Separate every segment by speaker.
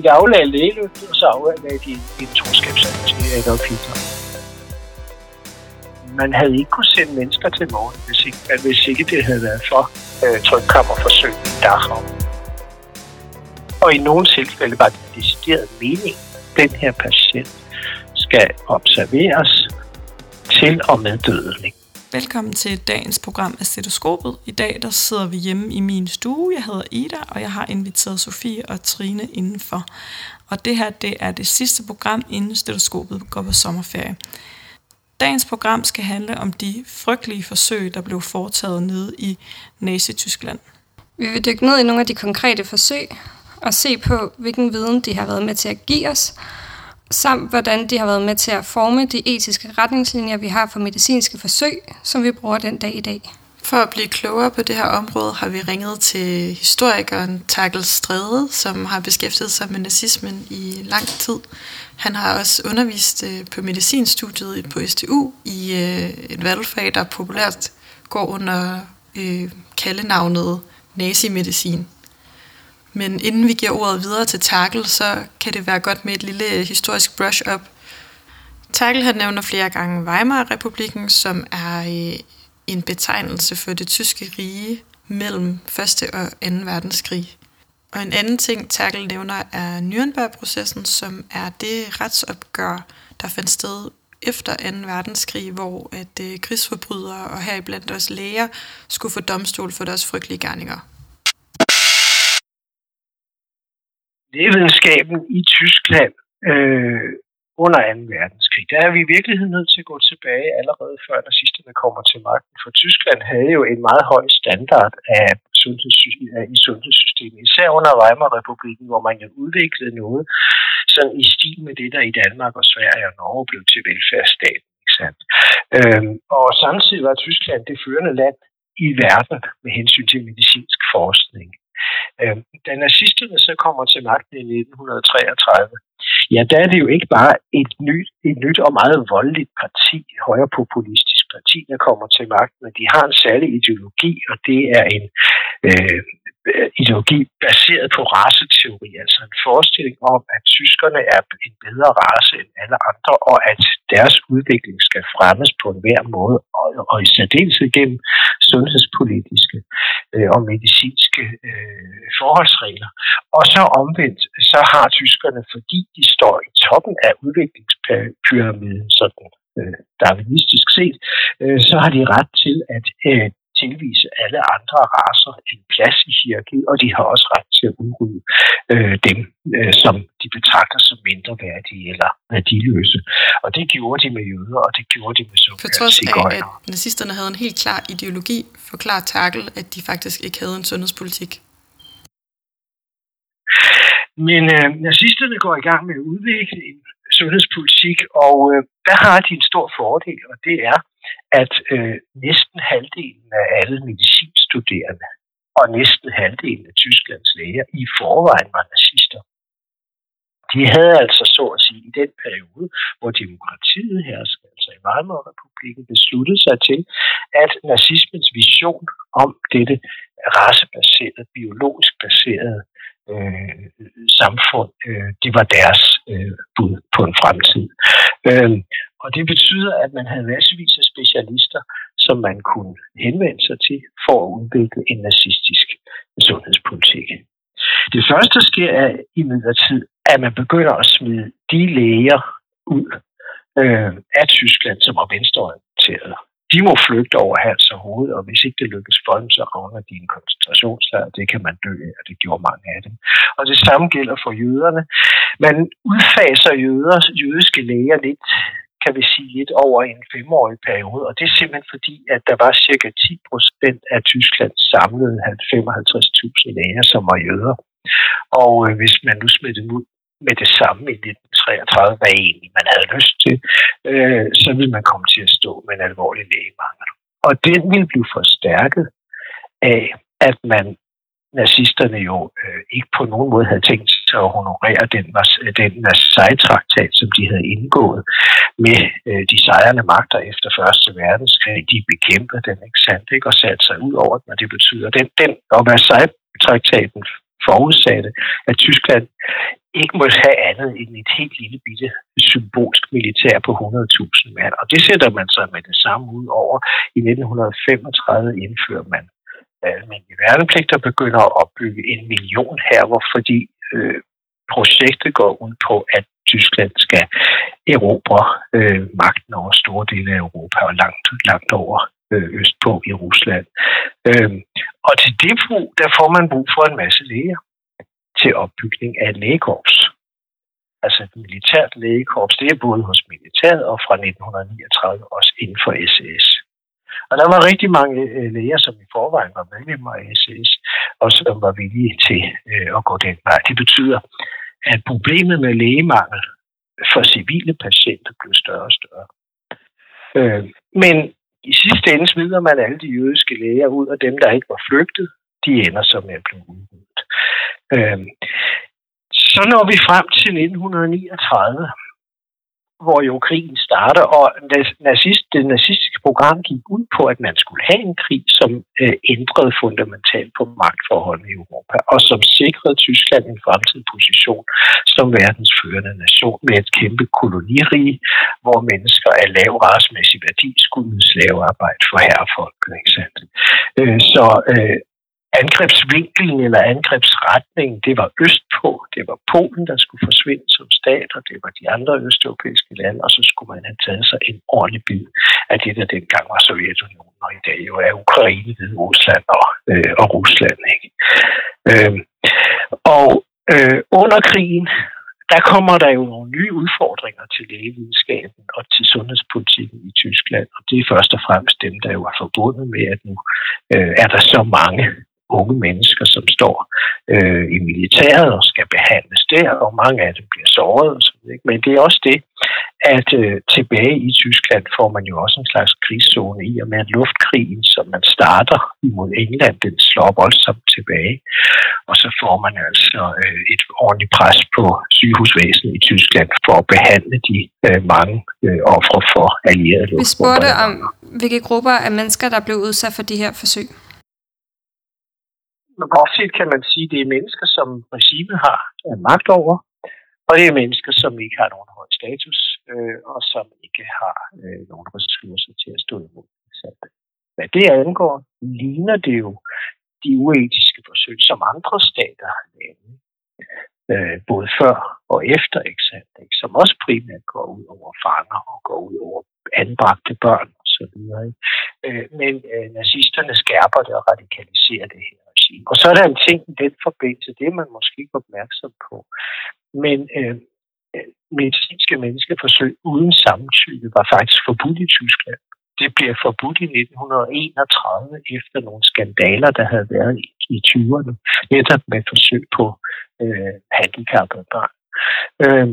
Speaker 1: de aflagde lægeløftet, og så aflagde de en troskabsstand til Adolf Hitler. Man havde ikke kunne sende mennesker til morgen, hvis ikke, hvis ikke det havde været for øh, trykkammerforsøg i Dachau. Og i nogle tilfælde var det decideret mening, den her patient skal observeres til og med dødening.
Speaker 2: Velkommen til dagens program af Stetoskopet. I dag der sidder vi hjemme i min stue. Jeg hedder Ida, og jeg har inviteret Sofie og Trine indenfor. Og det her det er det sidste program, inden Stetoskopet går på sommerferie. Dagens program skal handle om de frygtelige forsøg, der blev foretaget nede i Nazi-Tyskland.
Speaker 3: Vi vil dykke ned i nogle af de konkrete forsøg og se på, hvilken viden de har været med til at give os, samt hvordan de har været med til at forme de etiske retningslinjer, vi har for medicinske forsøg, som vi bruger den dag i dag.
Speaker 2: For at blive klogere på det her område har vi ringet til historikeren Takkel Strede, som har beskæftiget sig med nazismen i lang tid. Han har også undervist øh, på medicinstudiet på STU i øh, et valgfag, der populært går under øh, kaldenavnet nazimedicin. Men inden vi giver ordet videre til Takkel, så kan det være godt med et lille historisk brush-up. Takkel han nævner flere gange Weimar-republiken, som er øh, en betegnelse for det tyske rige mellem 1. og 2. verdenskrig. Og en anden ting, Takkel nævner, er Nürnberg-processen, som er det retsopgør, der fandt sted efter 2. verdenskrig, hvor at øh, krigsforbrydere og heriblandt også læger skulle få domstol for deres frygtelige gerninger.
Speaker 1: Lægevidenskaben i Tyskland øh, under 2. verdenskrig, der er vi i virkeligheden nødt til at gå tilbage allerede før nazisterne kommer til magten. For Tyskland havde jo en meget høj standard af sundhedssystemet, i sundhedssystemet, især under Weimar-republiken, hvor man jo udviklede noget sådan i stil med det, der i Danmark og Sverige og Norge blev til velfærdsstaten. Ikke sandt? Øhm, og samtidig var Tyskland det førende land i verden med hensyn til medicinsk forskning. Øh, da nazisterne så kommer til magten i 1933, ja, der er det jo ikke bare et nyt, et nyt og meget voldeligt parti, højrepopulistisk parti, der kommer til magten, men de har en særlig ideologi, og det er en øh, Øh, ideologi baseret på raceteori, altså en forestilling om, at tyskerne er en bedre race end alle andre, og at deres udvikling skal fremmes på en hver måde, og, og i særdeleshed gennem sundhedspolitiske øh, og medicinske øh, forholdsregler. Og så omvendt, så har tyskerne, fordi de står i toppen af udviklingspyramiden, sådan øh, darwinistisk set, øh, så har de ret til at øh, tilvise alle andre raser en plads i hierarkiet, og de har også ret til at udrydde øh, dem, øh, som de betragter som mindre værdige eller værdiløse. Og det gjorde de med jøder, og det gjorde de med så
Speaker 2: For trods af, at nazisterne havde en helt klar ideologi, forklarer Takel, at de faktisk ikke havde en sundhedspolitik.
Speaker 1: Men øh, nazisterne går i gang med at udvikle en sundhedspolitik, og øh, der har de en stor fordel, og det er, at øh, næsten halvdelen af alle medicinstuderende og næsten halvdelen af Tysklands læger i forvejen var nazister. De havde altså så at sige i den periode, hvor demokratiet herskede, altså i Weimar-republiken, sig til, at nazismens vision om dette racebaserede, biologisk baserede øh, samfund, øh, det var deres øh, bud på en fremtid. Øh, og det betyder, at man havde massevis af specialister, som man kunne henvende sig til for at udvikle en nazistisk sundhedspolitik. Det første, der sker, er imidlertid, at man begynder at smide de læger ud øh, af Tyskland, som var venstreorienterede de må flygte over hals og hoved, og hvis ikke det lykkes for dem, så havner de i en koncentrationslejr. Det kan man dø af, og det gjorde mange af dem. Og det samme gælder for jøderne. Man udfaser jøder, jødiske læger lidt kan vi sige, lidt over en femårig periode. Og det er simpelthen fordi, at der var cirka 10 procent af Tysklands samlede 55.000 læger, som var jøder. Og øh, hvis man nu smed dem ud med det samme i 1933, hvad egentlig man havde lyst til, øh, så ville man komme til at stå med en alvorlig lægemangel. Og den ville blive forstærket af, at man nazisterne jo øh, ikke på nogen måde havde tænkt sig at honorere den, den Versailles-traktat, som de havde indgået med øh, de sejrende magter efter Første Verdenskrig. De bekæmpede den, ikke sandt, ikke? og satte sig ud over den, og det betyder, den, den og Versailles-traktaten forudsatte, at Tyskland ikke måtte have andet end et helt lille bitte symbolsk militær på 100.000 mand. Og det sætter man sig med det samme ud over. I 1935 indfører man almindelig værnepligt og begynder at opbygge en million herver, fordi øh, projektet går ud på, at Tyskland skal erobre øh, magten over store dele af Europa og langt, langt over øh, østpå i Rusland. Øh, og til det brug, der får man brug for en masse læger til opbygning af et lægekorps. Altså et militært lægekorps, det er både hos militæret og fra 1939 også inden for SS. Og der var rigtig mange øh, læger, som i forvejen var medlemmer af SS, og som var villige til øh, at gå den vej. Det betyder, at problemet med lægemangel for civile patienter blev større og større. Øh, men i sidste ende smider man alle de jødiske læger ud, og dem, der ikke var flygtet, de ender så med at blive. Øh, så når vi frem til 1939, hvor jo krigen starter, og nazist, det nazistiske program gik ud på, at man skulle have en krig, som øh, ændrede fundamentalt på magtforholdene i Europa, og som sikrede Tyskland en fremtidig position som verdens førende nation med et kæmpe kolonirige, hvor mennesker af lav racemæssig værdi skulle yde slavearbejde for herrefolk. Ikke sandt? Øh, så øh, angrebsvinklen eller angrebsretningen, det var østpå. Det var Polen, der skulle forsvinde som stat, og det var de andre østeuropæiske lande, og så skulle man have taget sig en ordentlig bid af det, der dengang var Sovjetunionen, og i dag jo er Ukraine, Hvide Rusland og, øh, og Rusland. Ikke? Øh, og øh, under krigen, der kommer der jo nogle nye udfordringer til lægevidenskaben og til sundhedspolitikken i Tyskland. Og det er først og fremmest dem, der jo er forbundet med, at nu øh, er der så mange unge mennesker, som står øh, i militæret og skal behandles der, og mange af dem bliver såret. Og sådan, ikke? Men det er også det, at øh, tilbage i Tyskland får man jo også en slags krigszone i, og med at luftkrigen, som man starter imod England, den slår voldsomt tilbage. Og så får man altså øh, et ordentligt pres på sygehusvæsenet i Tyskland for at behandle de øh, mange øh, ofre for allierede.
Speaker 3: Vi spurgte om, hvilke grupper af mennesker, der blev udsat for de her forsøg
Speaker 1: groft set kan man sige, at det er mennesker, som regimet har øh, magt over, og det er mennesker, som ikke har nogen høj status, øh, og som ikke har øh, nogen ressourcer til at stå imod. Så, hvad det angår, ligner det jo de uetiske forsøg, som andre stater har lavet, øh, både før og efter eksamen, som også primært går ud over fanger og går ud over anbragte børn osv. Øh, men øh, nazisterne skærper det og radikaliserer det her sige. Og så er der en ting i den forbindelse, det er man måske ikke opmærksom på. Men øh, øh medicinske menneskeforsøg uden samtykke var faktisk forbudt i Tyskland. Det bliver forbudt i 1931 efter nogle skandaler, der havde været i, i 20'erne, netop med forsøg på øh, handicappede børn. Øh,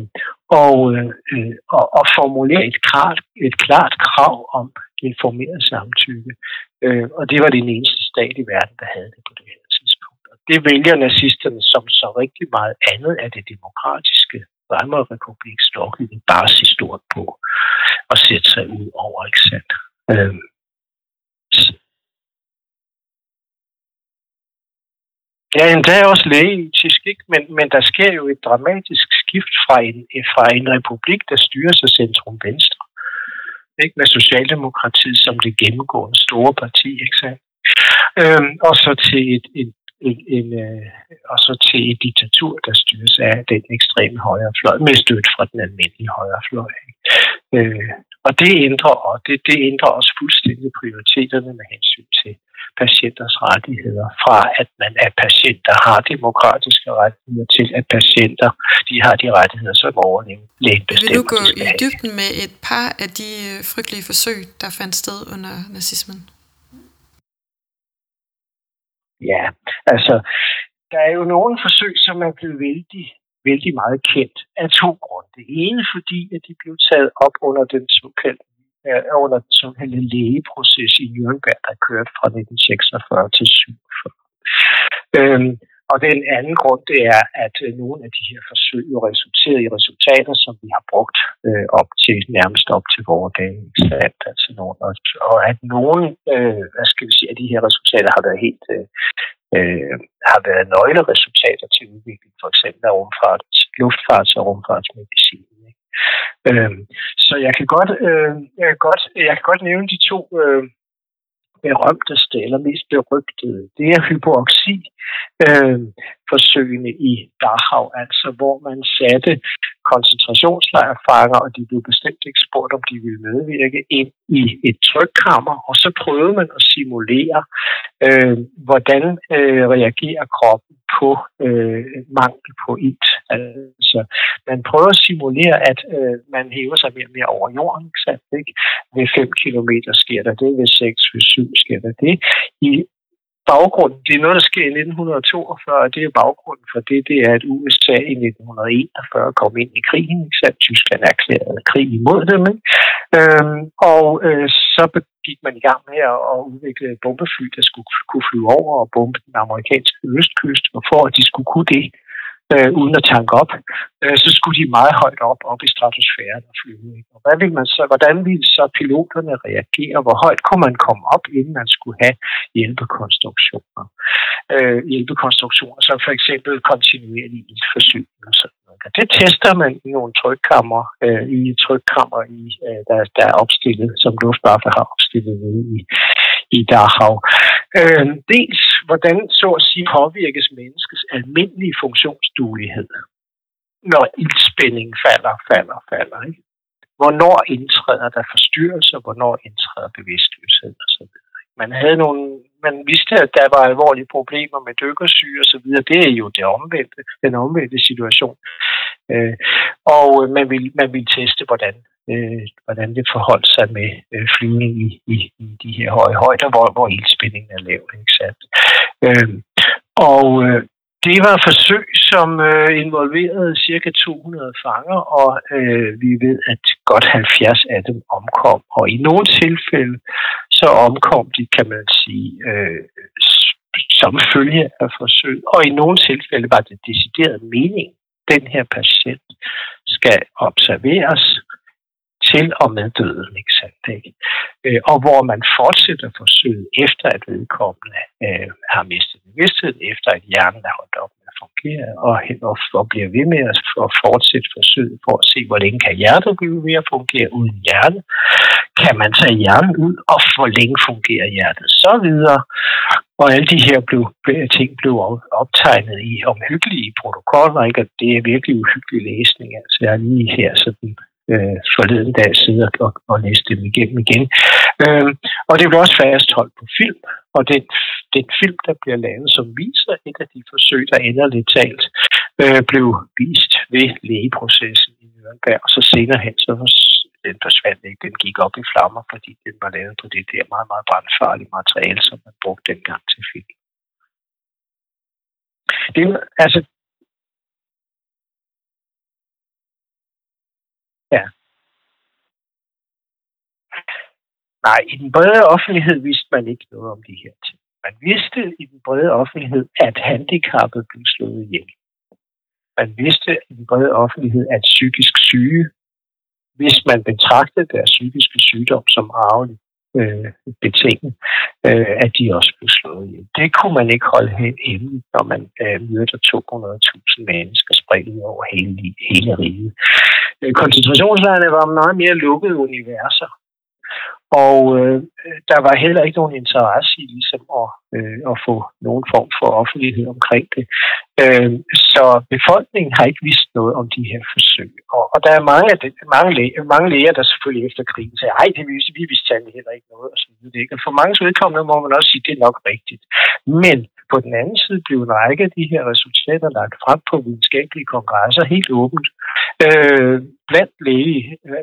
Speaker 1: og, øh, og, og formulere et klart, et klart krav om informeret samtykke. Øh, og det var den eneste stat i verden, der havde det på det her tidspunkt. det vælger nazisterne som så rigtig meget andet af det demokratiske Weimar-republiks lovgivning bare at se stort på og sætte sig ud over, ikke sandt? Øhm. Ja, endda også lægeetisk, ikke? Men, men der sker jo et dramatisk skift fra en, fra en republik, der styrer sig centrum venstre, ikke? med Socialdemokratiet som det gennemgående store parti, ikke sandt? Øhm, og så til et, et en, en, øh, og så til et diktatur, der styres af den ekstreme højrefløj, med støtte fra den almindelige højrefløj. Øh, og det ændrer, og det, det ændrer også fuldstændig prioriteterne med hensyn til patienters rettigheder, fra at man er patient, der har demokratiske rettigheder, til at patienter de har de rettigheder, som overlægen bestemmer.
Speaker 2: Vil du gå i dybden med et par af de øh, frygtelige forsøg, der fandt sted under nazismen?
Speaker 1: Ja, altså, der er jo nogle forsøg, som er blevet vældig, vældig meget kendt af to grunde. Det ene fordi, at de blev taget op under den såkaldte øh, under den såkaldte lægeproces i Nürnberg, der kørte fra 1946 til 47. Øhm, og den anden grund, det er, at øh, nogle af de her forsøg jo resulterede i resultater, som vi har brugt øh, op til nærmest op til vores dage. Altså nogle, og at nogle øh, hvad skal vi sige, af de her resultater har været helt øh, øh har været nøgleresultater til udvikling, for eksempel af rumfart, luftfarts- og rumfartsmedicin. Øh, så jeg kan godt, øh, jeg kan godt, jeg kan godt nævne de to øh, berømteste eller mest berygtede. Det er hypoxi øh, forsøgene i Dachau, altså hvor man satte koncentrationslejrfanger, og de blev bestemt ikke spurgt, om de ville medvirke ind i et trykkammer, og så prøvede man at simulere, øh, hvordan øh, reagerer kroppen på øh, mangel på ilt. Altså, man prøver at simulere, at øh, man hæver sig mere og mere over jorden. Ikke sandt, ikke? Ved 5 km sker der det, ved 6, ved 7 sker der det. I baggrunden, det er noget, der sker i 1942, og det er baggrunden for det, det er, at USA i 1941 kom ind i krigen, ikke sandt? Tyskland erklærede krig imod dem, ikke? Øhm, og øh, så gik man i gang med at udvikle bombefly, der skulle kunne flyve over og bombe den amerikanske østkyst, og for at de skulle kunne det, øh, uden at tanke op, øh, så skulle de meget højt op, op i stratosfæren og flyve. Ikke? Og hvad vil man så, hvordan ville så piloterne reagere? Hvor højt kunne man komme op, inden man skulle have hjælpekonstruktioner? Øh, hjælpekonstruktioner, som for eksempel kontinuerlig ildforsyning og sådan noget. Det tester man i nogle trykkammer, øh, i trykkammer, i, øh, der, der er opstillet, som Luftwaffe har opstillet i, i Dachau. Øh, dels, hvordan så at sige påvirkes menneskets almindelige funktionsduelighed, når ildspænding falder, falder, falder. Ikke? Hvornår indtræder der forstyrrelser, hvornår indtræder bevidstløshed osv. Man havde nogle, man vidste, at der var alvorlige problemer med dykkersyge og så videre. Det er jo det omvendte, den omvendte situation. Øh, og man ville, man ville teste, hvordan øh, hvordan det forholdt sig med øh, flyvning i, i, i de her høje højder, hvor, hvor ildspændingen er lav. Ikke sandt? Øh, og øh, det var et forsøg, som øh, involverede cirka 200 fanger, og øh, vi ved, at godt 70 af dem omkom. Og i nogle tilfælde, så omkom de, kan man sige, øh, som følge af forsøg. Og i nogle tilfælde var det decideret mening, den her patient skal observeres, til og med døden, ikke sandt? Ikke? Øh, og hvor man fortsætter forsøget efter, at vedkommende øh, har mistet bevidstheden, efter at hjernen er holdt op med at fungere, og, og, og bliver ved med at fortsætte forsøget for at se, hvor længe kan hjertet blive ved at fungere uden hjerne. Kan man tage hjernen ud, og hvor længe fungerer hjertet så videre? Og alle de her blev, ting blev optegnet i omhyggelige protokoller, ikke? og det er virkelig uhyggelig læsning. Altså jeg er lige her sådan øh, forleden dag sidde og, og læse dem igennem igen. Øh, og det blev også fastholdt på film, og det, den film, der bliver lavet, som viser et af de forsøg, der ender lidt talt, øh, blev vist ved lægeprocessen i Nürnberg, og så senere hen, så den forsvandt ikke. Den gik op i flammer, fordi den var lavet på det der meget, meget brandfarlige materiale, som man brugte dengang til film. Det, altså, Ja. Nej, i den brede offentlighed vidste man ikke noget om de her ting. Man vidste i den brede offentlighed, at handicappet blev slået ihjel. Man vidste i den brede offentlighed, at psykisk syge, hvis man betragtede deres psykiske sygdom som arvelig, øh, betinget, øh, at de også blev slået ihjel. Det kunne man ikke holde hemmeligt, når man øh, mødte 200.000 mennesker spredt over hele, hele riget. Øh, koncentrationslejrene var meget mere lukkede universer, og øh, der var heller ikke nogen interesse i ligesom at, øh, at få nogen form for offentlighed omkring det. Øh, så befolkningen har ikke vidst noget om de her forsøg. Og, og der er mange, af det, mange, læger, mange læger, der selvfølgelig efter krigen sagde, ej, det vidste, vi vidste heller ikke noget. Og så videre. For mange vedkommende må man også sige, at det er nok rigtigt. Men på den anden side blev en række af de her resultater lagt frem på videnskabelige kongresser helt åbent øh, blandt, læge,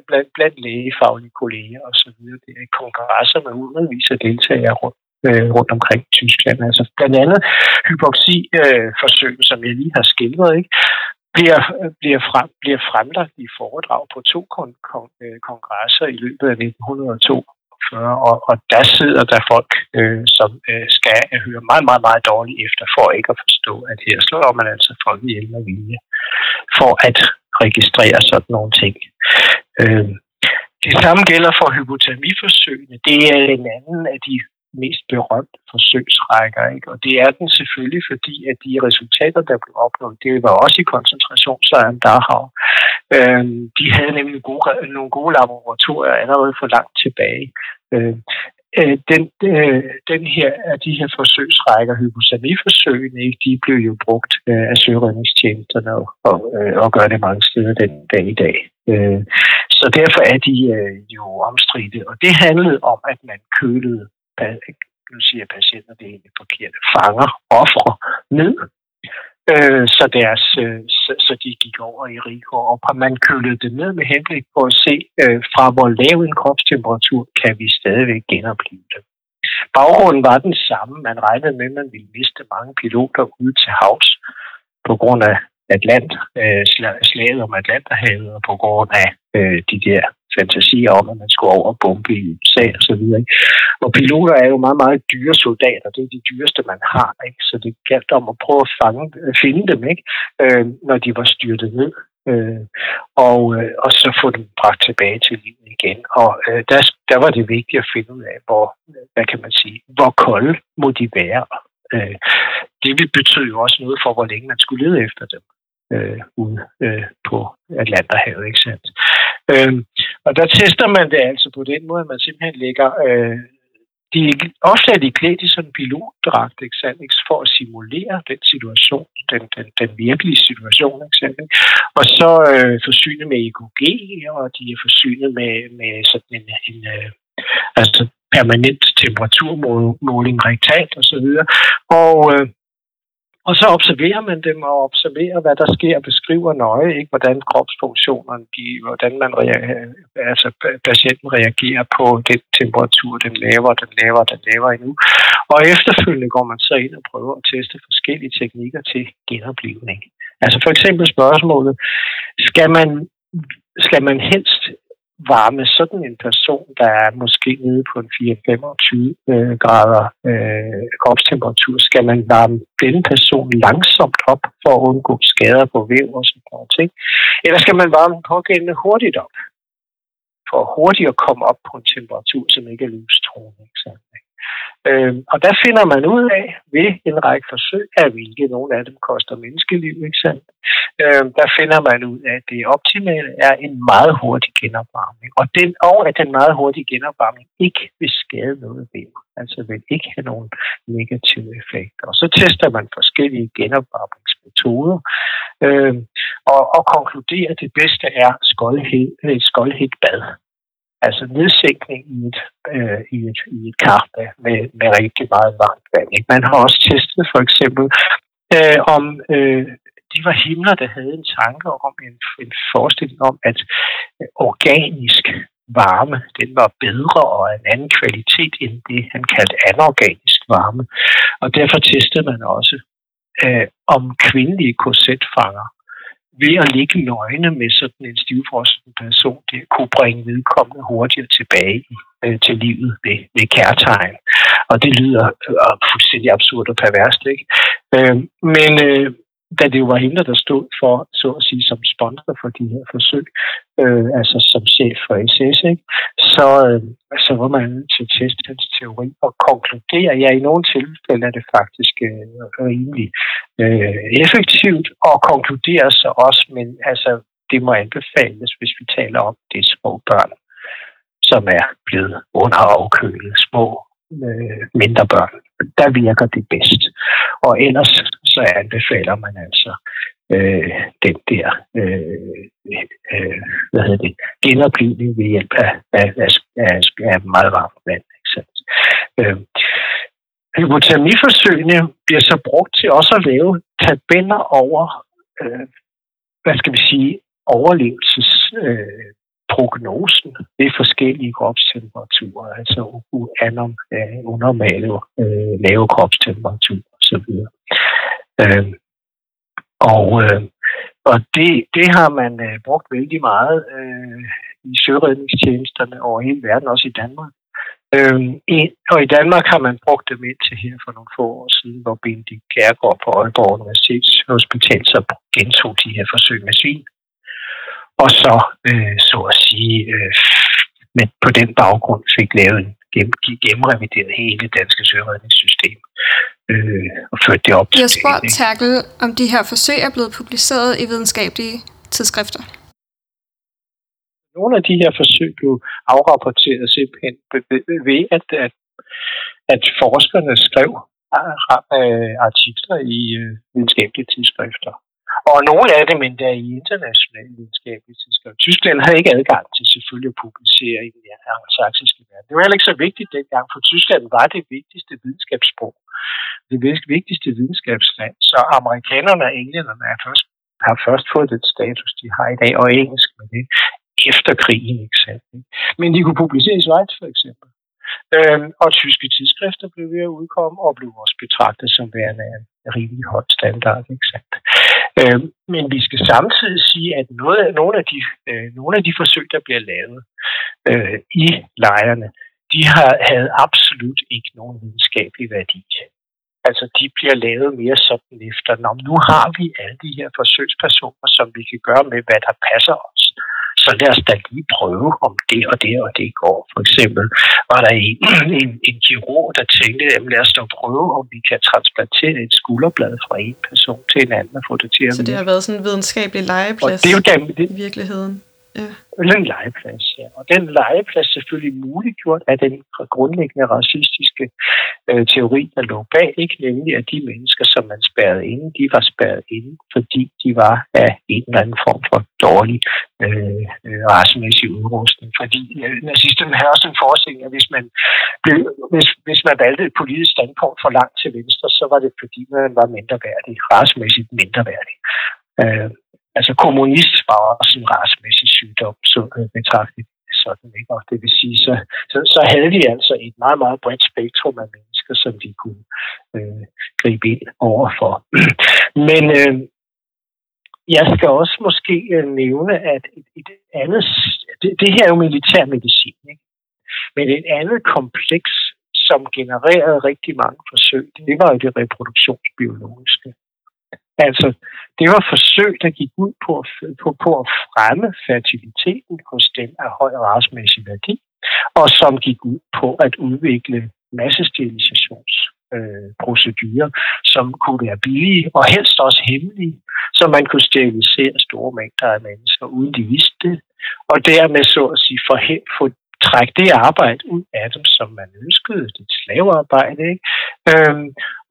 Speaker 1: blandt, blandt lægefaglige kolleger og så videre. Det er kongresser med hundredvis af deltagere rundt øh, rundt omkring Tyskland. Altså blandt andet hypoxi-forsøg, øh, som jeg lige har skildret, ikke? Bliver, bliver, frem, bliver fremlagt i foredrag på to kon- kon- øh, kongresser i løbet af 1902 og, og der sidder der folk, øh, som øh, skal øh, høre meget, meget, meget dårligt efter, for ikke at forstå, at her slår man altså folk ihjel med vilje, for at registrere sådan nogle ting. Øh, det samme gælder for hypotermiforsøgene. Det er en anden af de mest berømte forsøgsrækker. Ikke? Og det er den selvfølgelig, fordi at de resultater, der blev opnået, det var også i koncentrationslejren Dachau. Øh, de havde nemlig gode, nogle gode laboratorier allerede for langt tilbage. Øhm, øh, den, øh, den her, de her forsøgsrækker, hypothermiforsøgene, de blev jo brugt øh, af søredningstjenesterne og, og, øh, og gør det mange steder den dag i dag. Øh, så derfor er de øh, jo omstridte, og det handlede om, at man kølede, nu siger patienter, det er egentlig forkert, fanger, ofre ned, øh, så, deres, øh, så, så de gik over i rigor, og man kølede det ned med henblik på at se, øh, fra hvor lav en kropstemperatur kan vi stadigvæk genopleve det. Baggrunden var den samme. Man regnede med, at man ville miste mange piloter ude til havs på grund af Atlant, øh, slaget om Atlanterhavet og på grund af øh, de der fantasier om, at man skulle over og bombe i USA og så videre. Ikke? Og piloter er jo meget, meget dyre soldater. Det er de dyreste, man har. Ikke? Så det galt om at prøve at fange, øh, finde dem, ikke? Øh, når de var styrtet ned. Øh, og, øh, og så få dem bragt tilbage til livet igen. Og øh, der, der var det vigtigt at finde ud af, hvor, hvad kan man sige, hvor kolde må de være. Øh, det betød jo også noget for, hvor længe man skulle lede efter dem øh, ude øh, på Atlanterhavet, ikke sandt? Øh, og der tester man det altså på den måde, at man simpelthen lægger... Øh, de, ofte er de klædt i sådan en pilotdragt, ikke sandt, ikke, for at simulere den situation, den, den, den virkelige situation, ikke sandt, ikke? Og så øh, forsynet med EKG, og de er forsynet med, med sådan en, en øh, altså permanent temperaturmåling rektalt og så videre. Og øh, og så observerer man dem og observerer, hvad der sker, beskriver nøje, ikke, hvordan kropsfunktionerne, de, hvordan man reagerer, altså patienten reagerer på den temperatur, den laver, den laver, den laver endnu. Og efterfølgende går man så ind og prøver at teste forskellige teknikker til genoplivning. Altså for eksempel spørgsmålet, skal man, skal man helst varme sådan en person, der er måske nede på en 4-25 øh, grader øh, kropstemperatur, skal man varme denne person langsomt op for at undgå skader på væv og sådan noget ting? Eller skal man varme den pågældende hurtigt op, for hurtigt at komme op på en temperatur, som ikke er livstruende? Ikke? Øh, og der finder man ud af ved en række forsøg, at hvilke nogle af dem koster menneskeliv. Ikke sandt? Øh, der finder man ud af, at det optimale er en meget hurtig genopvarmning. Og, den, og at den meget hurtige genopvarmning ikke vil skade noget ved Altså vil ikke have nogen negative effekter. Og så tester man forskellige genopvarmningsmetoder øh, og, og konkluderer, at det bedste er skoldhed, øh, skoldhed bad. Altså nedsænkning i et, øh, i et, i et kar med, med rigtig meget varmt vand. Ikke? Man har også testet for eksempel, øh, om øh, de var himler, der havde en tanke om en, en forestilling om, at øh, organisk varme, den var bedre og en anden kvalitet end det, han kaldte anorganisk varme. Og derfor testede man også, øh, om kvindelige korsetfanger ved at ligge nøgne med sådan en stivfrosten person, det kunne bringe vedkommende hurtigere tilbage øh, til livet ved, ved kærtegn. Og det lyder øh, fuldstændig absurd og perverst, ikke? Øh, men øh, da det jo var hende, der stod for, så at sige, som sponsor for de her forsøg, øh, altså som chef for SS, ikke? Så, øh, så var man til at teste hans teori og konkludere, ja, i nogle tilfælde er det faktisk øh, rimelig øh, effektivt, og konkludere så også, men altså, det må anbefales, hvis vi taler om det små børn, som er blevet underafkølet, små øh, mindre børn. Der virker det bedst. Og ellers så anbefaler man altså øh, den der øh, øh, hvad hedder det, genoplivning ved hjælp af, af, af, af, meget varmt vand. Ikke? Øh, hypotermiforsøgene bliver så brugt til også at lave tabeller over, øh, hvad skal vi sige, overlevelsesprognosen øh, prognosen ved forskellige kropstemperaturer, altså anom, øh, unormale øh, lave kropstemperaturer osv. Øh, og øh, og det, det har man øh, brugt vældig meget øh, i søredningstjenesterne over hele verden, også i Danmark. Øh, i, og i Danmark har man brugt dem indtil her for nogle få år siden, hvor Bendik Kærgaard på Aalborg Universitetshospital så gentog de her forsøg med svin. Og så, øh, så at sige, øh, men på den baggrund fik lavet en, gennemrevideret hele det danske søredningssystem øh, og ført det op
Speaker 3: til Jeg spurgte Terkel, om de her forsøg er blevet publiceret i videnskabelige tidsskrifter.
Speaker 1: Nogle af de her forsøg blev afrapporteret simpelthen ved, at, at, at forskerne skrev artikler i øh, videnskabelige tidsskrifter. Og nogle af dem endda i internationale videnskabelige tidsskrifter. Tyskland havde ikke adgang til selvfølgelig at publicere i den angelsaksiske verden. Det var heller ikke så vigtigt dengang, for Tyskland var det vigtigste videnskabssprog. Det vigtigste videnskabsland. Så amerikanerne og englænderne er først, har først fået den status, de har i dag, og engelsk med det, efter krigen. Ikke sandt? Men de kunne publicere i Schweiz for eksempel. Øhm, og tyske tidsskrifter blev ved at udkomme, og blev også betragtet som værende en rimelig høj standard. Ikke sandt? Øhm, men vi skal samtidig sige, at noget, nogle, af de, øh, nogle af de forsøg, der bliver lavet øh, i lejrene, de har, havde absolut ikke nogen videnskabelig værdi. Altså, de bliver lavet mere sådan efter, Nå, nu har vi alle de her forsøgspersoner, som vi kan gøre med, hvad der passer os så lad os da lige prøve, om det og det og det går. For eksempel var der en, en, en kirurg, der tænkte, at lad os da prøve, om vi kan transplantere et skulderblad fra en person til en anden og få det til at
Speaker 2: Så det har været sådan en videnskabelig legeplads
Speaker 1: det er jo den, det,
Speaker 2: i virkeligheden?
Speaker 1: Ja. En legeplads, ja. Og den legeplads selvfølgelig muliggjort af den grundlæggende racistiske øh, teori, der lå bag, ikke nemlig at de mennesker, som man spærrede inde, de var spærret inde, fordi de var af en eller anden form for dårlig øh, øh, racemæssig udrustning. Fordi øh, nazisterne havde også en forestilling, at hvis man, blev, hvis, hvis man valgte et politisk standpunkt for langt til venstre, så var det fordi, man var mindre værdig, racemæssigt mindre værdig. Øh, Altså kommunist var også en rasmæssig sygdom, så øh, betragtet sådan, ikke? Og det vil sige, så, så, så havde vi altså et meget, meget bredt spektrum af mennesker, som vi kunne øh, gribe ind overfor. Men øh, jeg skal også måske øh, nævne, at et, et andet, det, det her er jo militærmedicin, ikke? men et andet kompleks, som genererede rigtig mange forsøg, det var jo det reproduktionsbiologiske. Altså, det var forsøg, der gik ud på, på, på at fremme fertiliteten hos dem af høj rasmæssig værdi, og som gik ud på at udvikle massesterilisationsprocedurer, øh, som kunne være billige og helst også hemmelige, så man kunne sterilisere store mængder af mennesker, uden de vidste det, og dermed så at sige for, for trække det arbejde ud af dem, som man ønskede, det slavearbejde, ikke? Øhm,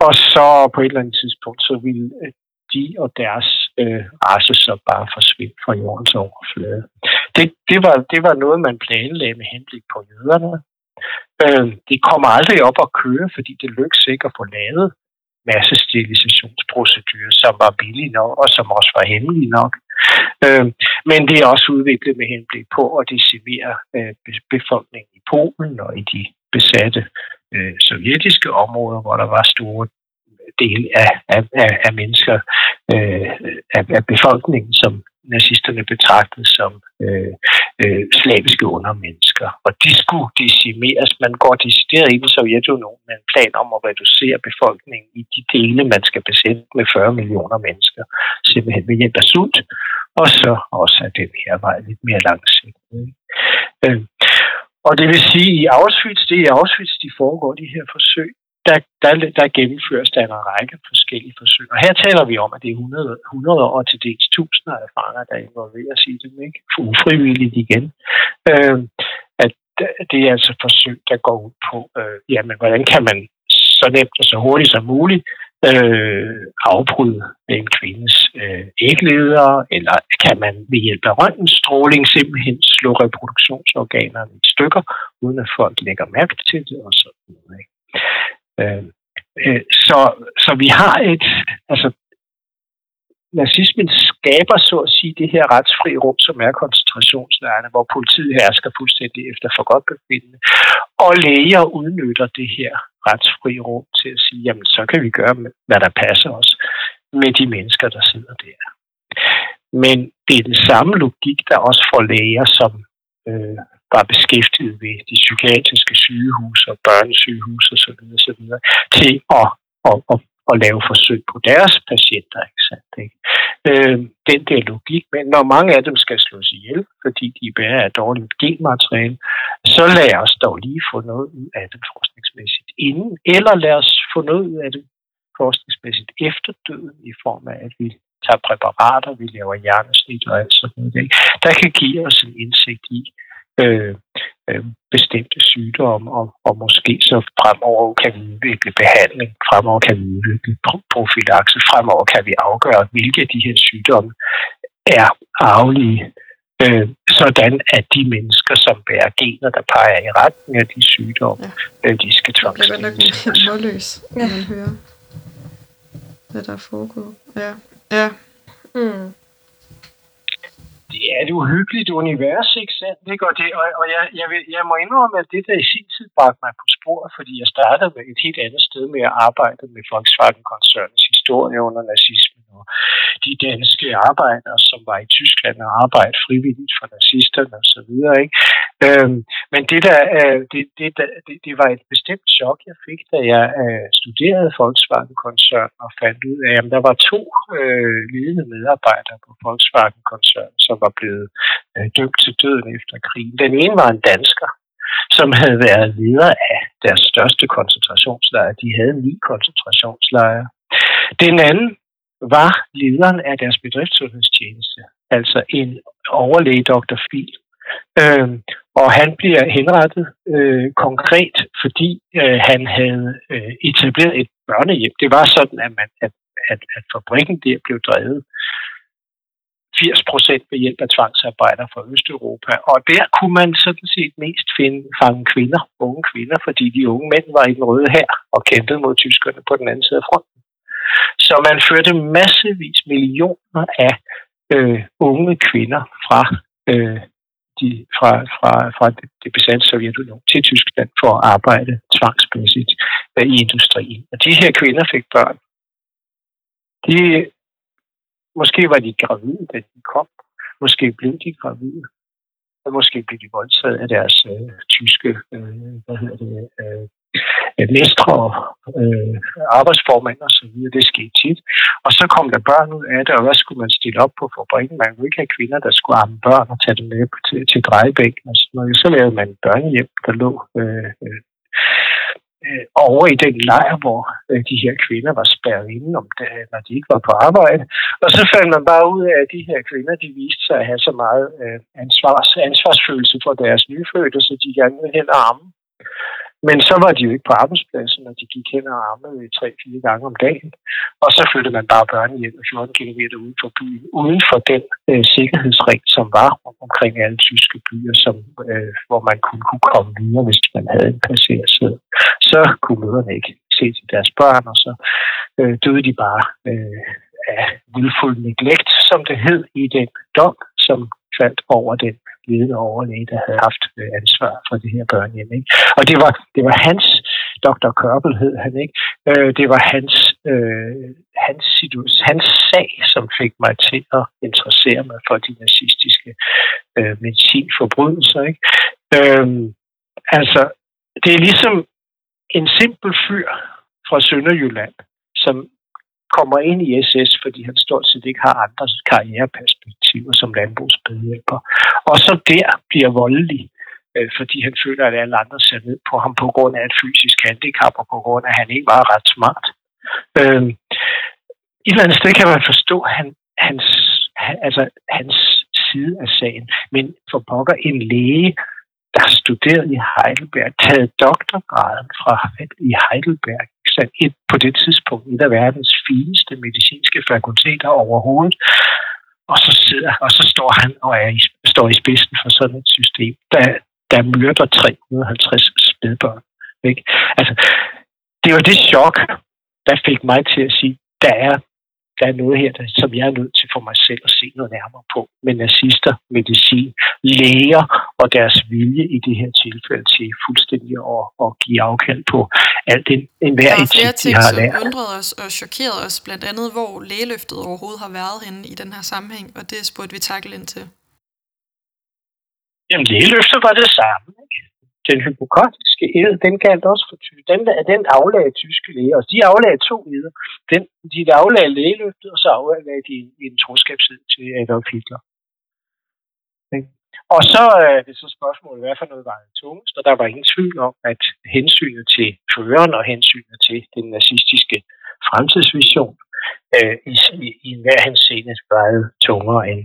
Speaker 1: og så på et eller andet tidspunkt, så ville øh, de og deres øh, race så bare forsvinde fra jordens overflade. Det, det, var, det var noget, man planlagde med henblik på jøderne. Øh, det kommer aldrig op at køre, fordi det lykkes ikke at få lavet massestilisationsprocedurer, som var billige nok, og som også var hemmelige nok. Øh, men det er også udviklet med henblik på at decimere øh, befolkningen i Polen og i de besatte øh, sovjetiske områder, hvor der var store del af, af, af, af mennesker, øh, af, af befolkningen, som nazisterne betragtede som øh, øh, slaviske undermennesker. Og de skulle decimeres. Man går decideret ind i Sovjetunionen med en plan om at reducere befolkningen i de dele, man skal besætte med 40 millioner mennesker, simpelthen ved hjælp af sult, og så også af den her vej lidt mere langsigtet. Øh, og det vil sige, at i Auschwitz, det er i Auschwitz, de foregår de her forsøg, der, der, der gennemføres der en række forskellige forsøg. Og her taler vi om, at det er 100, 100 år til dels tusinder af fanger, der involveres i dem, ikke? Ufrivilligt igen. Øh, at det er altså forsøg, der går ud på, øh, jamen, hvordan kan man så nemt og så hurtigt som muligt øh, afbryde en kvindes øh, ægleder, eller kan man ved hjælp af røntgenstråling simpelthen slå reproduktionsorganerne i stykker, uden at folk lægger mærke til det og sådan noget. Øh, øh, så, så vi har et, altså nazismen skaber så at sige det her retsfri rum, som er koncentrationslejrene, hvor politiet hersker fuldstændig efter for godt befindende. Og læger udnytter det her retsfri rum til at sige, jamen så kan vi gøre, hvad der passer os med de mennesker, der sidder der. Men det er den samme logik, der også får læger, som øh, var beskæftiget ved de psykiatriske sygehus og børnesygehus osv. osv. til at, at, at, at lave forsøg på deres patienter. Ikke sandt, ikke? Øh, den der logik, men når mange af dem skal slås ihjel, fordi de bærer af dårligt genmateriale, så lad os dog lige få noget ud af det forskningsmæssigt inden, eller lad os få noget ud af det forskningsmæssigt efter døden i form af, at vi tager præparater, vi laver hjernesnit og alt sådan noget, der kan give os en indsigt i, øh, øh, bestemte sygdomme, og, og måske så fremover kan vi udvikle behandling, fremover kan vi udvikle profilakse, fremover kan vi afgøre, hvilke af de her sygdomme er arvelige, øh, sådan at de mennesker, som bærer gener, der peger i retning af de sygdomme, ja. øh, de skal tvangsstilleres.
Speaker 2: Det er målløs, når man hører, hvad der foregår. Ja, ja. Mm
Speaker 1: det er et uhyggeligt univers, ikke sandt? Det går det, og, og jeg, jeg, vil, jeg må indrømme, at det der i sin tid bragte mig på spor, fordi jeg startede med et helt andet sted med at arbejde med Volkswagen-koncernens historie under nazismen, og de danske arbejdere, som var i Tyskland og arbejdede frivilligt for nazisterne osv. Øhm, men det, der, øh, det, det, det, det var et bestemt chok, jeg fik, da jeg øh, studerede Volkswagen-koncernen og fandt ud af, at der var to øh, ledende medarbejdere på Volkswagen-koncernen, som var blevet øh, dømt til døden efter krigen. Den ene var en dansker, som havde været leder af deres største koncentrationslejre. De havde ni koncentrationslejre. Den anden var lederen af deres bedriftssundhedstjeneste, altså en overlæge, Dr. Fil. Øh, og han bliver henrettet øh, konkret, fordi øh, han havde øh, etableret et børnehjem. Det var sådan, at, man, at, at, at fabrikken der blev drevet 80 procent ved hjælp af tvangsarbejdere fra Østeuropa. Og der kunne man sådan set mest finde, fange kvinder, unge kvinder, fordi de unge mænd var i den røde her og kæmpede mod tyskerne på den anden side af fronten. Så man førte massevis millioner af øh, unge kvinder fra, øh, de, fra, fra, fra det, det besatte Sovjetunion til Tyskland for at arbejde tvangsmæssigt øh, i industrien. Og de her kvinder fik børn. De, måske var de gravide, da de kom. Måske blev de gravide. Og måske blev de voldtaget af deres øh, tyske øh, hvad hedder det, øh, mestre og øh, arbejdsformand og så videre. Det skete tit. Og så kom der børn ud af det, og hvad skulle man stille op på fabrikken? Man kunne ikke have kvinder, der skulle arme børn og tage dem med til, til drejebænken og sådan noget. Så lavede man børnehjem, der lå øh, øh, øh, over i den lejr, hvor øh, de her kvinder var spærret inde, om det, når de ikke var på arbejde. Og så fandt man bare ud af, at de her kvinder, de viste sig at have så meget øh, ansvars, ansvarsfølelse for deres nyfødte, så de gerne ville hen og arme. Men så var de jo ikke på arbejdspladsen, og de gik hen og armede tre-fire gange om dagen. Og så flyttede man bare børnehjem 14 km uden for byen, uden for den øh, sikkerhedsring, som var omkring alle tyske byer, som, øh, hvor man kunne, kunne komme videre, hvis man havde en passagersæd. Så kunne møderne ikke se til deres børn, og så øh, døde de bare øh, af willful neglect, som det hed i den dom, som faldt over den ledende overlæge, der havde haft øh, ansvar for det her børnehjem. Ikke? Og det var, det var hans, Dr. Kørbel hed han, ikke? Øh, det var hans, øh, hans, situ- hans sag, som fik mig til at interessere mig for de nazistiske øh, medicinforbrydelser. Ikke? Øh, altså, det er ligesom en simpel fyr fra Sønderjylland, som kommer ind i SS, fordi han stort set ikke har andre karriereperspektiver som landbrugsbedhjælper. Og så der bliver voldelig, øh, fordi han føler, at alle andre ser ned på ham på grund af et fysisk handicap, og på grund af, at han ikke var ret smart. Øh, et eller andet sted kan man forstå han, hans, altså, hans side af sagen. Men for pokker en læge, der har studeret i Heidelberg, taget doktorgraden fra i Heidelberg, så et, på det tidspunkt et af verdens fineste medicinske fakulteter overhovedet. Og så, sidder, og så står han og er i, står i spidsen for sådan et system, der, der myrder 350 spædbørn. Ikke? Altså, det var det chok, der fik mig til at sige, der er der er noget her, der, som jeg er nødt til for mig selv at se noget nærmere på. Med nazister, medicin, læger og deres vilje i det her tilfælde til fuldstændig at, at give afkald på alt den, en hver
Speaker 2: etik, de har lært. som undrede os og chokerede os, blandt andet hvor lægeløftet overhovedet har været henne i den her sammenhæng, og det spurgte vi takle ind til.
Speaker 1: Jamen lægeløftet var det samme. Ikke? Den hypokratiske ed, den galt også for tysk. Den, den aflagde tyske læger, og de aflagde to eder. Den, de aflagde lægeløftet, og så aflagde de en, en troskabsed til Adolf Hitler. Og så øh, er det så spørgsmålet, hvad for noget var det tungest, og der var ingen tvivl om, at hensynet til føreren og hensynet til den nazistiske fremtidsvision øh, i, i, i enhver henseende vejede tungere end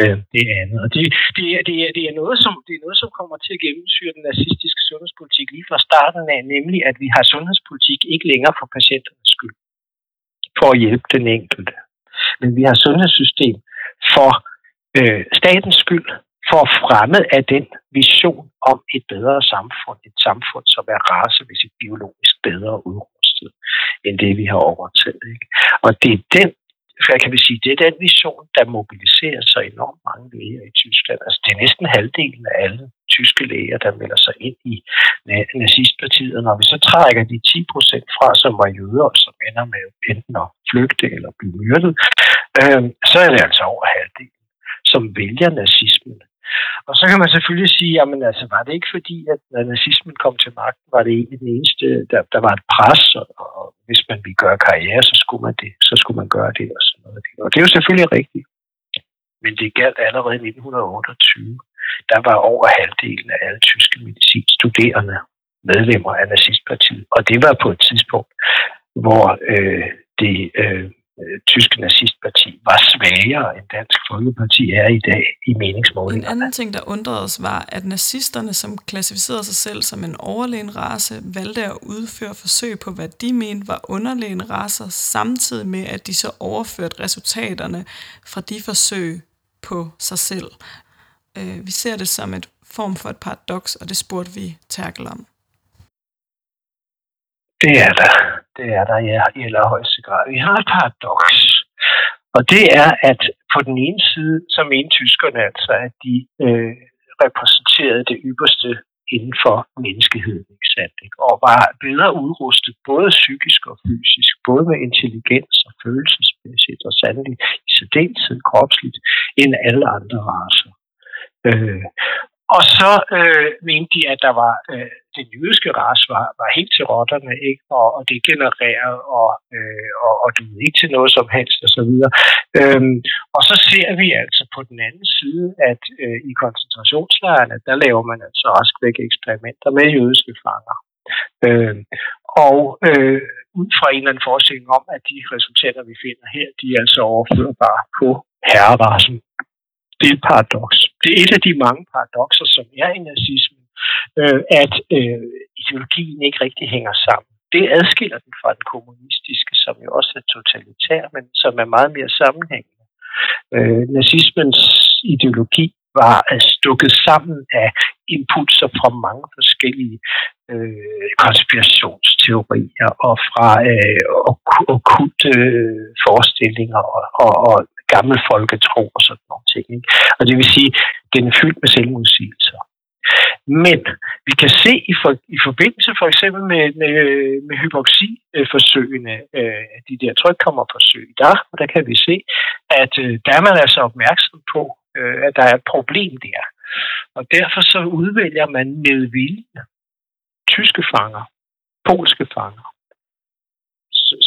Speaker 1: øh, det andet. Og det, det, er, det, er, det, er noget, som, det er noget, som kommer til at gennemsyre den nazistiske sundhedspolitik lige fra starten af, nemlig at vi har sundhedspolitik ikke længere for patienternes skyld, for at hjælpe den enkelte. Men vi har sundhedssystem for øh, statens skyld, for at fremme af den vision om et bedre samfund, et samfund, som er racevis biologisk bedre udrustet end det, vi har overtaget. Ikke? Og det er den hvad kan vi sige, det er den vision, der mobiliserer så enormt mange læger i Tyskland. Altså, det er næsten halvdelen af alle tyske læger, der melder sig ind i nazistpartiet. Og når vi så trækker de 10 procent fra, som var jøder, som ender med enten at flygte eller blive myrdet, øh, så er det altså over halvdelen, som vælger nazismen og så kan man selvfølgelig sige, jamen altså, var det ikke fordi, at når nazismen kom til magten, var det egentlig den eneste, der, der var et pres, og, og hvis man ville gøre karriere, så skulle man det, så skulle man gøre det og sådan noget. Og det er jo selvfølgelig rigtigt. Men det galt allerede i 1928. Der var over halvdelen af alle tyske medicinstuderende medlemmer af nazistpartiet. Og det var på et tidspunkt, hvor øh, det øh, øh, nazistparti var svagere end Dansk Folkeparti er i dag i meningsmålingerne.
Speaker 2: En anden ting, der undrede os, var, at nazisterne, som klassificerede sig selv som en overlegen race, valgte at udføre forsøg på, hvad de mente var underlegen racer, samtidig med, at de så overførte resultaterne fra de forsøg på sig selv. Øh, vi ser det som et form for et paradoks, og det spurgte vi Terkel om.
Speaker 1: Det er der. Det er der, ja, i allerhøjeste grad. Vi har et paradoks. Og det er, at på den ene side, så mente tyskerne altså, at de øh, repræsenterede det ypperste inden for menneskeheden, ikke sandt? Ikke? Og var bedre udrustet, både psykisk og fysisk, både med intelligens og følelsesmæssigt, og sandelig i særdeleshed kropsligt, end alle andre raser. Øh, og så øh, mente de, at der var øh, den jødiske ras var, var helt til rotterne, ikke? Og, og det genererede, og, øh, og, og det ikke til noget som helst, og så videre. Øhm, og så ser vi altså på den anden side, at øh, i koncentrationslejrene, der laver man altså også væk eksperimenter med jødiske fanger. Øh, og øh, ud fra en eller anden forestilling om, at de resultater, vi finder her, de er altså overførbare på herrerassen det er et paradoks. Det er et af de mange paradokser, som er i nazismen, øh, at øh, ideologien ikke rigtig hænger sammen. Det adskiller den fra den kommunistiske, som jo også er totalitær, men som er meget mere sammenhængende. Øh, nazismens ideologi var stukket sammen af impulser fra mange forskellige øh, konspirationsteorier og fra øh, okkulte øh, forestillinger og, og, og gammel folketro og sådan nogle ting. Ikke? Og det vil sige, den er fyldt med selvmodsigelser. Men vi kan se i, for, i forbindelse for eksempel med, med, med hypoxiforsøgene, øh, de der trykkommerforsøg, og der kan vi se, at øh, der er man altså opmærksom på, øh, at der er et problem der. Og derfor så udvælger man med vilje tyske fanger, polske fanger,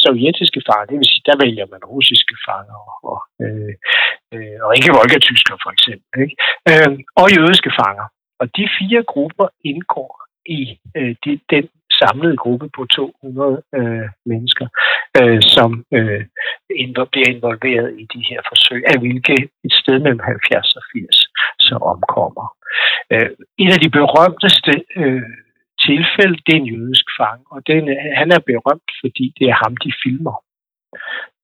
Speaker 1: sovjetiske fanger, det vil sige, der vælger man russiske fanger og, øh, øh, og ikke volgatysker for eksempel, ikke? Øh, og jødiske fanger. Og de fire grupper indgår i øh, de, den samlede gruppe på 200 øh, mennesker, øh, som øh, bliver involveret i de her forsøg, af hvilke et sted mellem 70 og 80 så omkommer. Øh, en af de berømteste øh, tilfælde, det er en jødisk fang, og den, han er berømt, fordi det er ham, de filmer.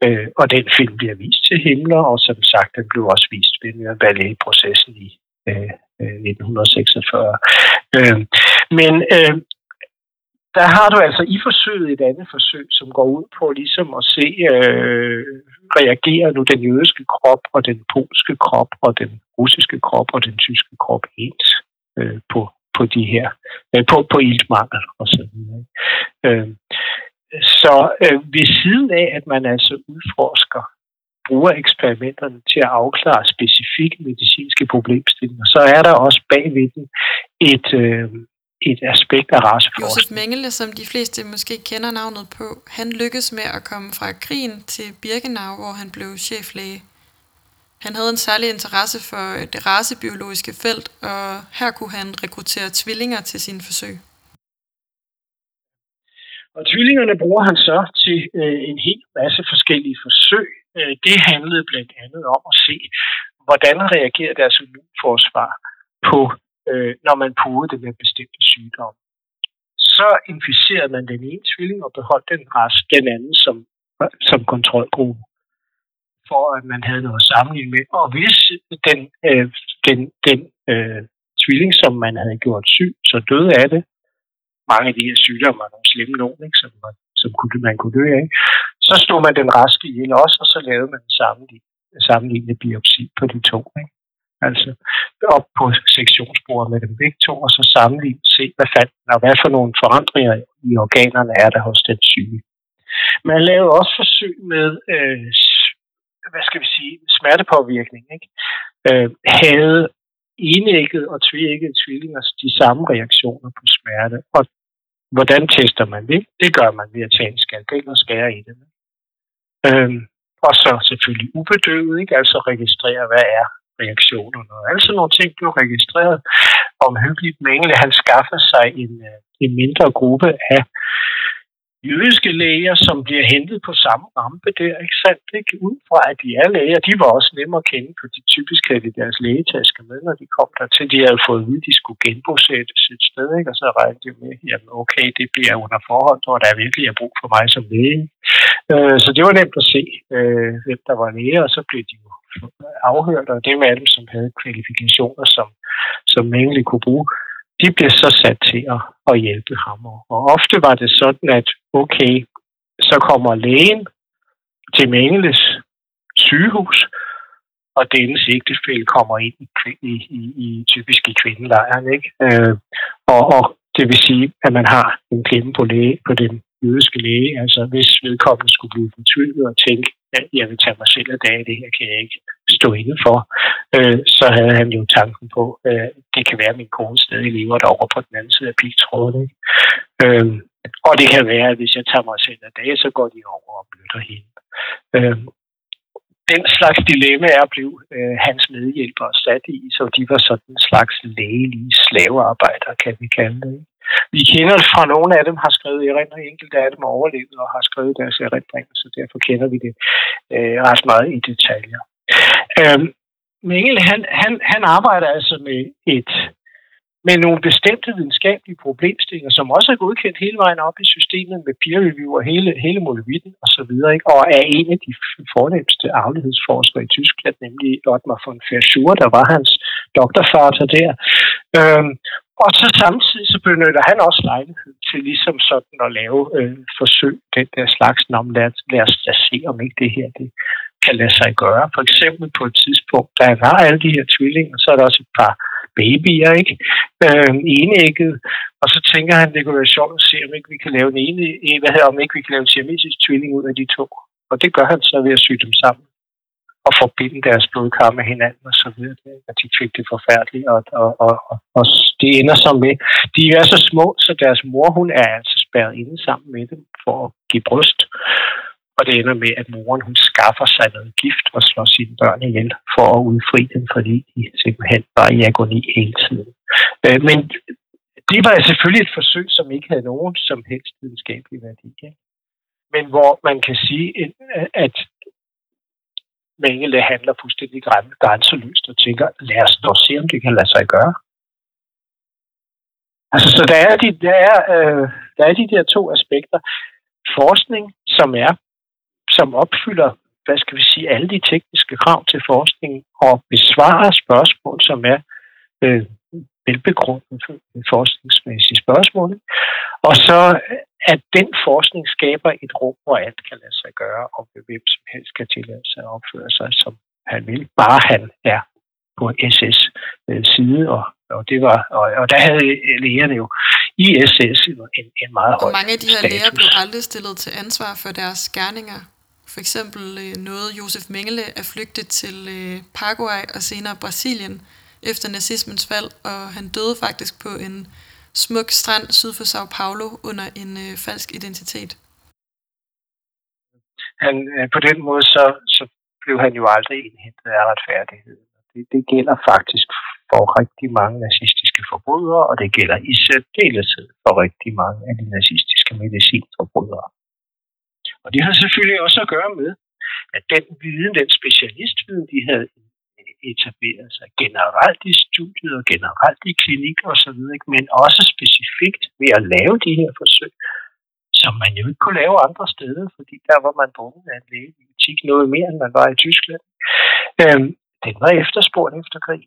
Speaker 1: Øh, og den film bliver vist til Himmler, og som sagt, den blev også vist ved balletprocessen i øh, øh 1946. Øh, men øh, der har du altså i forsøget et andet forsøg, som går ud på ligesom at se, øh, reagerer nu den jødiske krop og den polske krop og den russiske krop og den tyske krop ens øh, på på de her, øh, på, på iltmangel og så videre. Øh, så øh, ved siden af, at man altså udforsker, bruger eksperimenterne til at afklare specifikke medicinske problemstillinger, så er der også bagved den et, øh, et aspekt af raceforskning.
Speaker 2: Josef Mengele, som de fleste måske kender navnet på, han lykkedes med at komme fra krigen til Birkenau, hvor han blev cheflæge. Han havde en særlig interesse for øh, det racebiologiske felt, og her kunne han rekruttere tvillinger til sine forsøg.
Speaker 1: Og tvillingerne bruger han så til øh, en hel masse forskellige forsøg. Øh, det handlede blandt andet om at se, hvordan reagerer deres immunforsvar på, øh, når man puder det med bestemte sygdomme. Så inficerede man den ene tvilling og beholdt den rest, den anden som, som kontrolgruppe for at man havde noget at sammenligne med. Og hvis den, øh, den, den øh, tvilling, som man havde gjort syg, så døde af det, mange af de her sygdomme var nogle slemme nogen, ikke, som, man, som kunne, man kunne dø af, så stod man den raske ihjel også, og så lavede man en sammenlignende biopsi på de to. Ikke? Altså op på sektionsbordet med dem begge to, og så sammenligne, se, hvad, fandt, og hvad for nogle forandringer i organerne er der hos den syge. Man lavede også forsøg med øh, hvad skal vi sige, smertepåvirkning, ikke? Øh, havde enægget og tvægget tvillinger de samme reaktioner på smerte. Og hvordan tester man det? Det gør man ved at tage en skalpel og skære i det. Øh, og så selvfølgelig ubedøvet, ikke? altså registrere, hvad er reaktionerne. Og altså nogle ting blev registreret Omhyggeligt Mengele. Han skaffede sig en, øh, en mindre gruppe af jødiske læger, som bliver hentet på samme rampe der, ikke sandt? Ikke? Ud fra, at de er læger, de var også nemme at kende, for de typisk havde de deres lægetasker med, når de kom der til. De havde fået at vide, at de skulle genbosættes et sted, ikke? og så regnede de med, jamen okay, det bliver under forhold, hvor der virkelig er brug for mig som læge. Øh, så det var nemt at se, øh, hvem der var læger, og så blev de jo afhørt, og det var dem, som havde kvalifikationer, som, som egentlig kunne bruge, de blev så sat til at, at hjælpe ham. Og ofte var det sådan, at okay, så kommer lægen til Mengeles sygehus, og dennes ægtefælde kommer ind i, i, i, i typisk i kvindelejren. Ikke? Øh, og, og det vil sige, at man har en klemme på, læge, på den jødiske læge. Altså hvis vedkommende skulle blive fortvivlet og tænke, at jeg vil tage mig selv af dag, det her kan jeg ikke stå for, øh, så havde han jo tanken på, øh, det kan være, at min kone stadig lever derovre på den anden side af pigtråden. Øh, og det kan være, at hvis jeg tager mig selv af dage, så går de over og møder hende. Øh, den slags dilemma er blevet øh, hans medhjælpere sat i, så de var sådan en slags lægelige slavearbejdere, kan vi kalde det. Vi kender fra nogle af dem, har skrevet erindringer, enkelte af dem har overlevet og har skrevet deres erindringer, så derfor kender vi det øh, ret meget i detaljer. Øhm, Mengel, han, han, han arbejder altså med et med nogle bestemte videnskabelige problemstillinger, som også er godkendt hele vejen op i systemet med peer review og hele, hele molevitten og så videre, ikke? og er en af de fornemmeste aflighedsforskere i Tyskland, nemlig Ottmar von Verschur, der var hans doktorfarter der. Øhm, og så samtidig så benytter han også lejlighed til ligesom sådan at lave øh, forsøg, den der slags, om lad, lad os da se, om ikke det her det kan lade sig gøre. For eksempel på et tidspunkt, da han alle de her tvillinger, så er der også et par babyer, ikke? Øh, enægget. Og så tænker han, det kunne være sjovt at se, om ikke vi kan lave en ene, hvad hedder, om ikke vi kan lave en siamesisk tvilling ud af de to. Og det gør han så ved at sy dem sammen og forbinde deres blodkar med hinanden og så videre. Og de fik det forfærdeligt, og, og, og, og, og det ender så med, de er så små, så deres mor, hun er altså spærret inde sammen med dem for at give bryst. Og det ender med, at moren hun skaffer sig noget gift og slår sine børn ihjel for at udfri dem, fordi de simpelthen var i agoni hele tiden. Øh, men det var selvfølgelig et forsøg, som ikke havde nogen som helst videnskabelig værdi. Men hvor man kan sige, at Mengele handler fuldstændig grænseløst og tænker, lad os dog se, om det kan lade sig gøre. Altså, så der er de der, er, øh, der, er de der to aspekter. Forskning, som er som opfylder, hvad skal vi sige, alle de tekniske krav til forskning og besvarer spørgsmål, som er øh, velbegrundet forskningsmæssige spørgsmål. Og så at den forskning skaber et rum, hvor alt kan lade sig gøre, og hvem som helst kan tillade sig at opføre sig, som han vil, bare han er på SS øh, side, og, og det var, og, og der havde lægerne jo i SS en, en meget høj
Speaker 2: Og mange af de her læger blev aldrig stillet til ansvar for deres gerninger. For eksempel øh, nåede Josef Mengele at flygte til øh, Paraguay og senere Brasilien efter nazismens fald, og han døde faktisk på en smuk strand syd for Sao Paulo under en øh, falsk identitet.
Speaker 1: Han, øh, på den måde så, så blev han jo aldrig indhentet af retfærdighed. Det, det gælder faktisk for rigtig mange nazistiske forbrydere, og det gælder i særdeleshed for rigtig mange af de nazistiske medicinforbrydere. Og det har selvfølgelig også at gøre med, at den viden, den specialistviden, de havde etableret sig generelt i studiet og generelt i klinikker osv., men også specifikt ved at lave de her forsøg, som man jo ikke kunne lave andre steder, fordi der var man bundet af en i noget mere, end man var i Tyskland. Øhm, den var efterspurgt efter krig.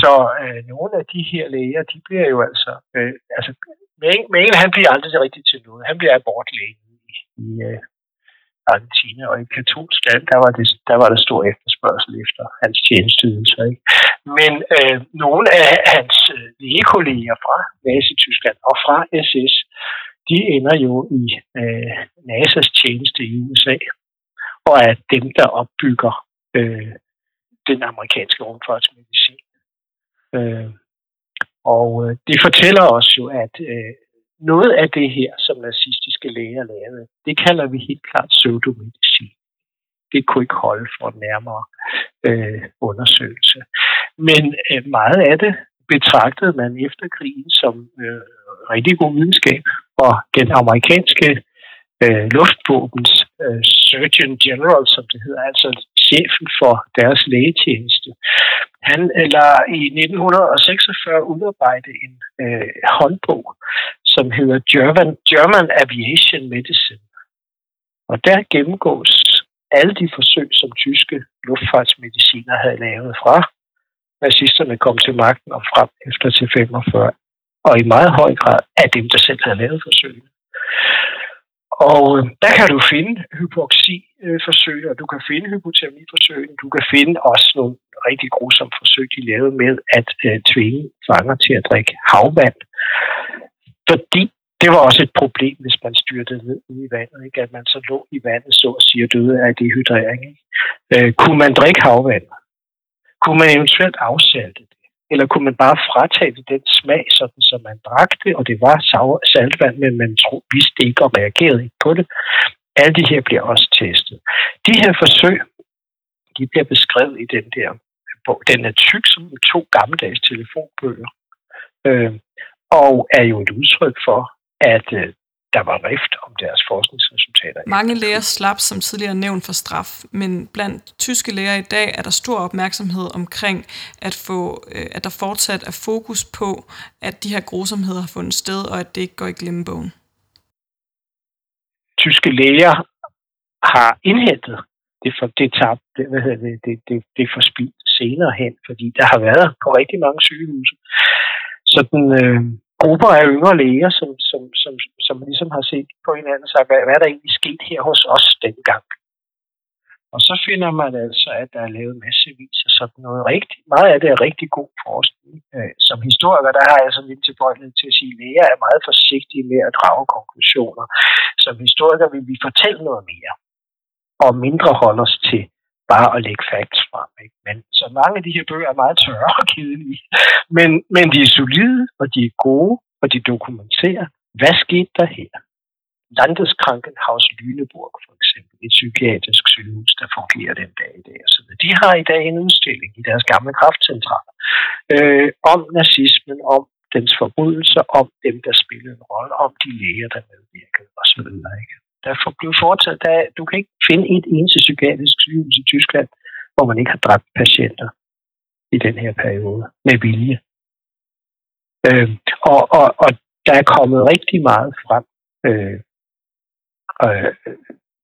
Speaker 1: Så øh, nogle af de her læger, de bliver jo altså, øh, altså Mengele, han bliver aldrig rigtig til noget. Han bliver abortlæge i, øh, Argentina, og i katolsk land, der var, det, der var der stor efterspørgsel efter hans tjenesteydelser. Ikke? Men øh, nogle af hans øh, lægekolleger fra Nazi-Tyskland og fra SS, de ender jo i øh, NASA's tjeneste i USA, og er dem, der opbygger øh, den amerikanske rumfartsmedicin. Øh, og øh, det fortæller os jo, at øh, noget af det her, som nazistiske læger lavede, det kalder vi helt klart pseudomedicin. Det kunne ikke holde for en nærmere øh, undersøgelse. Men øh, meget af det betragtede man efter krigen som øh, rigtig god videnskab, og den amerikanske øh, luftvåbens øh, Surgeon General, som det hedder, altså chefen for deres lægetjeneste, han øh, eller i 1946 udarbejde en øh, håndbog, som hedder German, German Aviation Medicine. Og der gennemgås alle de forsøg, som tyske luftfartsmediciner havde lavet fra nazisterne kom til magten og frem efter til 45, og i meget høj grad af dem, der selv havde lavet forsøgene. Og øh, der kan du finde hypoxiforsøg, og du kan finde hypotermiforsøg, du kan finde også nogle rigtig grusomme forsøg, de lavede med at øh, tvinge fanger til at drikke havvand. Fordi det var også et problem, hvis man styrtede ned i vandet, ikke? at man så lå i vandet, så at sige, døde af dehydrering. Ikke? Øh, kunne man drikke havvand? Kunne man eventuelt afsalte det? Eller kunne man bare fratage det den smag, sådan som man drak det, og det var saltvand, men man tro, vidste ikke og reagerede ikke på det. Alle de her bliver også testet. De her forsøg, de bliver beskrevet i den der bog. Den er tyk som to gammeldags telefonbøger, øh, og er jo et udtryk for, at øh, der var rift om deres forskningsresultater.
Speaker 2: Mange læger slap som tidligere nævnt for straf, men blandt tyske læger i dag er der stor opmærksomhed omkring, at, få, øh, at der fortsat er fokus på, at de her grusomheder har fundet sted, og at det ikke går i glemmebogen.
Speaker 1: Tyske læger har indhentet det, for, det, tab, det, hvad hedder det, det, det, det forspildt senere hen, fordi der har været på rigtig mange sygehuse sådan øh, grupper af yngre læger, som, som, som, som ligesom har set på hinanden og sagt, hvad, hvad er der egentlig sket her hos os dengang? Og så finder man altså, at der er lavet massevis af sådan noget rigtigt. meget af det er rigtig god forskning. Øh, som historiker, der har jeg sådan lidt tilbøjelighed til at sige, at læger er meget forsigtige med at drage konklusioner. Som historiker vil vi fortælle noget mere, og mindre holde os til bare at lægge facts frem. Ikke? Men så mange af de her bøger er meget tørre og kedelige. Men, men de er solide, og de er gode, og de dokumenterer, hvad skete der her? Landeskrankenhaus Lüneburg for eksempel, et psykiatrisk sygehus, der fungerer den dag i dag. Så de har i dag en udstilling i deres gamle kraftcentral øh, om nazismen, om dens forbrydelser, om dem, der spillede en rolle, om de læger, der medvirkede osv. Ikke? Der blev foretaget, der, du kan ikke finde et eneste psykiatrisk sygehus i Tyskland, hvor man ikke har dræbt patienter i den her periode med vilje. Øh, og, og, og der er kommet rigtig meget frem. Øh, øh,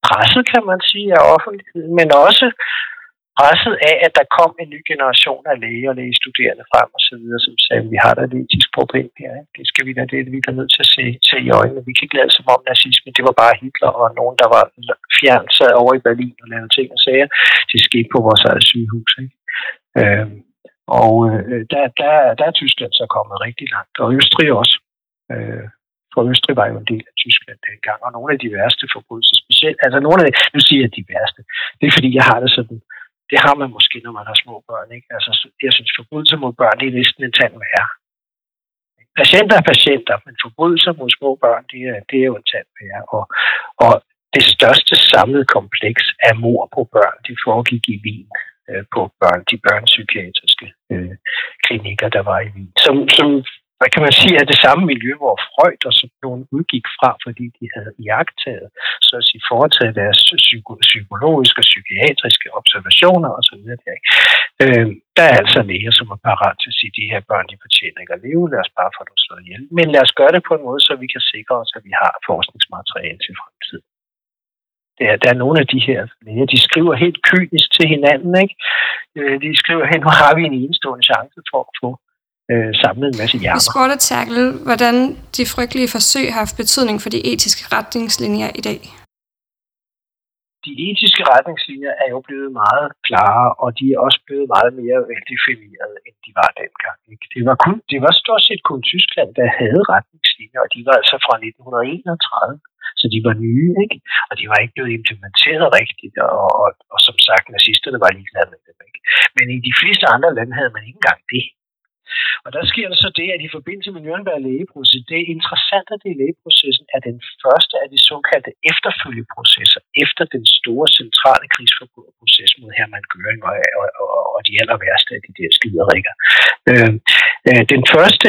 Speaker 1: presset, kan man sige, af offentligheden, men også presset af, at der kom en ny generation af læger og lægestuderende frem og så videre, som sagde, at vi har da et etisk problem her. Ikke? Det skal vi da, det er vi er nødt til at se, se i øjnene. Vi kan ikke lade som om nazisme, det var bare Hitler og nogen, der var fjernt sad over i Berlin og lavede ting og sager. Det skete på vores eget sygehus. Ikke? Øhm, og øh, der, der, der er Tyskland så kommet rigtig langt, og Østrig også. Øh, for Østrig var jo en del af Tyskland dengang, og nogle af de værste forbrydelser, specielt, altså nogle af de, nu siger jeg de værste, det er fordi, jeg har det sådan, det har man måske, når man har små børn. Ikke? Altså, jeg synes, forbrydelser mod børn, det er næsten en tand værre. patienter er patienter, men forbrydelser mod små børn, det er, det er jo en tand værre. Og, og det største samlede kompleks af mor på børn, de foregik i Wien øh, på børn, de børnepsykiatriske øh, klinikker, der var i Wien, som, som hvad kan man sige, er det samme miljø, hvor Freud og sådan nogen udgik fra, fordi de havde iagtaget, så at sige, foretaget deres psyko- psykologiske og psykiatriske observationer osv. Øh, der er altså læger, som er parat til at sige, at de her børn, de fortjener ikke at leve, lad os bare få dem slået ihjel. Men lad os gøre det på en måde, så vi kan sikre os, at vi har forskningsmateriale til fremtiden. Det er, der er nogle af de her læger, de skriver helt kynisk til hinanden, ikke? Øh, de skriver, at nu har vi en enestående chance for at få øh, samlet en masse hjerner.
Speaker 3: Vi spurgte Terkel, hvordan de frygtelige forsøg har haft betydning for de etiske retningslinjer i dag.
Speaker 1: De etiske retningslinjer er jo blevet meget klare, og de er også blevet meget mere veldefinerede, end de var dengang. Ikke? Det, var kun, det var stort set kun Tyskland, der havde retningslinjer, og de var altså fra 1931, så de var nye, ikke? og de var ikke blevet implementeret rigtigt, og, og, og som sagt, nazisterne var ligeglade med dem. Ikke? Men i de fleste andre lande havde man ikke engang det. Og der sker der så det, at i forbindelse med Nürnberg lægeproces, det er interessant, at det i lægeprocessen er den første af de såkaldte efterfølgeprocesser efter den store centrale krigsforbryderproces mod Hermann Göring og, og, og, og de aller værste af de der skiderikker. Øh, øh, den første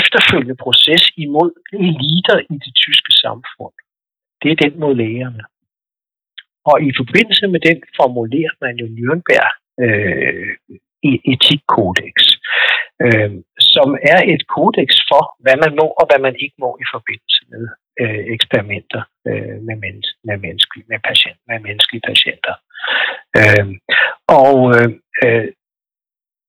Speaker 1: efterfølgende proces imod eliter i det tyske samfund, det er den mod lægerne. Og i forbindelse med den formulerer man jo Nürnberg øh, etikkodex, øh, som er et kodex for, hvad man må og hvad man ikke må i forbindelse med øh, eksperimenter øh, med, men- med, menneske, med, patient, med menneskelige patienter. Øhm, øh, og øh,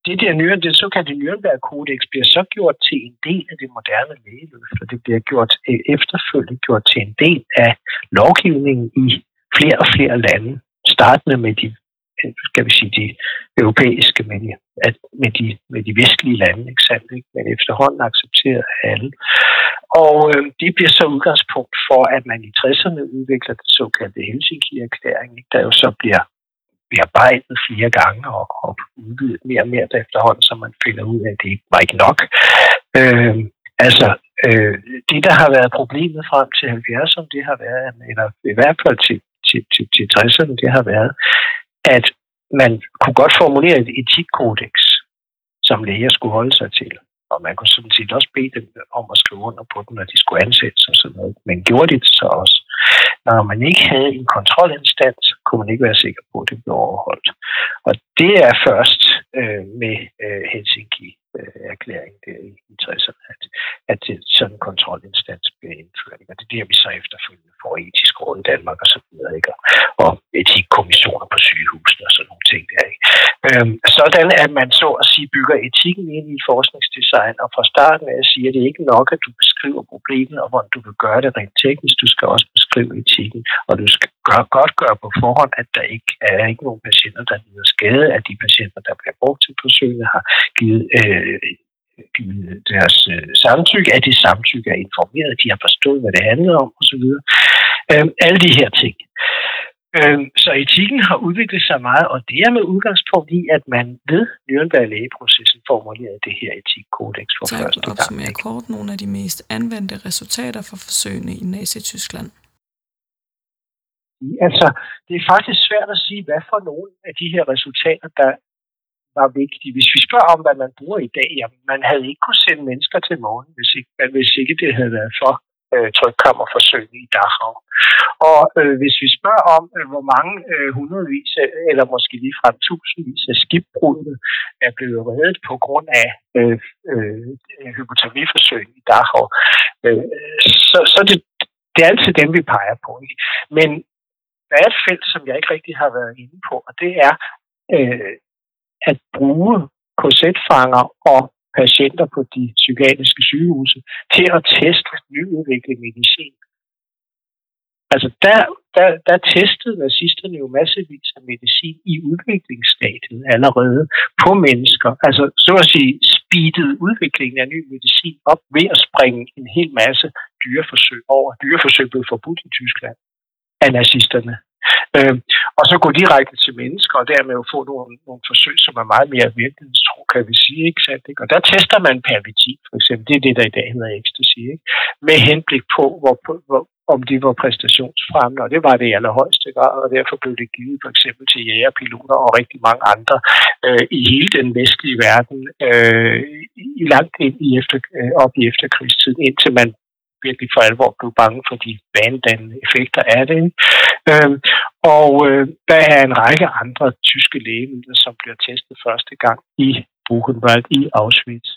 Speaker 1: det der nye, det såkaldte Nürnberg-kodex bliver så gjort til en del af det moderne lægeløft, og det bliver gjort øh, efterfølgende gjort til en del af lovgivningen i flere og flere lande, startende med de skal vi sige, de europæiske, med de, med de, med de vestlige lande, ikke sandt, ikke? men efterhånden accepteret af alle. Og øh, det bliver så udgangspunkt for, at man i 60'erne udvikler den såkaldte Helsinki-erklæring, ikke? der jo så bliver bearbejdet flere gange og, og udvidet mere og mere efterhånden, så man finder ud af, at det ikke var ikke nok. Øh, altså, øh, det der har været problemet frem til 70'erne, det har været, eller i hvert fald til, til, til, til 60'erne, det har været, at man kunne godt formulere et etikkodex, som læger skulle holde sig til. Og man kunne sådan set også bede dem om at skrive under på den, når de skulle ansættes og sådan noget. Men gjorde de det så også? Når man ikke havde en kontrolinstans, kunne man ikke være sikker på, at det blev overholdt. Og det er først øh, med øh, øh, erklæring der i, i 60'erne, at, at sådan en kontrolinstans bliver indført. Og det bliver der, vi så efterfølgende for etisk råd i Danmark og så videre, ikke? og etikkommissioner på sygehusene og sådan nogle ting der. Ikke? Øhm, sådan at man så at sige bygger etikken ind i forskningsdesign, og fra starten af siger, at det er ikke nok, at du beskriver problemet, og hvordan du vil gøre det rent teknisk, du skal også beskrive etikken, og du skal gøre, godt gøre på forhånd, at der ikke er ikke nogen patienter, der lider skade, at de patienter, der bliver brugt til forsøgene, har givet øh, deres øh, samtykke, at det samtykke er informeret, de har forstået, hvad det handler om osv. Øhm, alle de her ting. Øhm, så etikken har udviklet sig meget, og det er med udgangspunkt i, at man ved Nürnberg lægeprocessen formulerede det her etikkodex for
Speaker 4: Tak,
Speaker 1: første gang.
Speaker 4: opsummer kort nogle af de mest anvendte resultater for forsøgene i Nazi-Tyskland.
Speaker 1: Altså, det er faktisk svært at sige, hvad for nogle af de her resultater, der var vigtige. Hvis vi spørger om, hvad man bruger i dag, jamen, man havde ikke kunne sende mennesker til månen, hvis ikke, hvis ikke det havde været for øh, trykkammerforsøgene i Dachau. Og øh, hvis vi spørger om, øh, hvor mange øh, hundredvis, eller måske lige fra tusindvis af skibbrudene er blevet reddet på grund af øh, øh, hypotermiforsøg i Dachau, øh, så, så det, det er altid dem, vi peger på. Ikke? Men der er et felt, som jeg ikke rigtig har været inde på, og det er øh, at bruge korsetfanger og patienter på de psykiatriske sygehuse til at teste nyudviklet medicin. Altså der, der, der testede nazisterne jo massevis af medicin i udviklingsstadiet allerede på mennesker. Altså så at sige speedede udviklingen af ny medicin op ved at springe en hel masse dyreforsøg over. Dyreforsøg blev forbudt i Tyskland af nazisterne. Øh, og så gå direkte til mennesker, og dermed jo få nogle, nogle forsøg, som er meget mere virkelighedstro, kan vi sige. Ikke sandt? Ikke? Og der tester man pervitin, for eksempel. Det er det, der i dag hedder ecstasy. Ikke? Med henblik på, hvor, hvor, om de var præstationsfremmende, og det var det i allerhøjeste grad, og derfor blev det givet for eksempel til jægerpiloter og rigtig mange andre øh, i hele den vestlige verden øh, i langt ind i efter, øh, op i efterkrigstiden, indtil man virkelig for alvor blev bange for de vanedannende effekter af det. Øh, og øh, der er en række andre tyske lægemidler, som bliver testet første gang i Buchenwald i Auschwitz.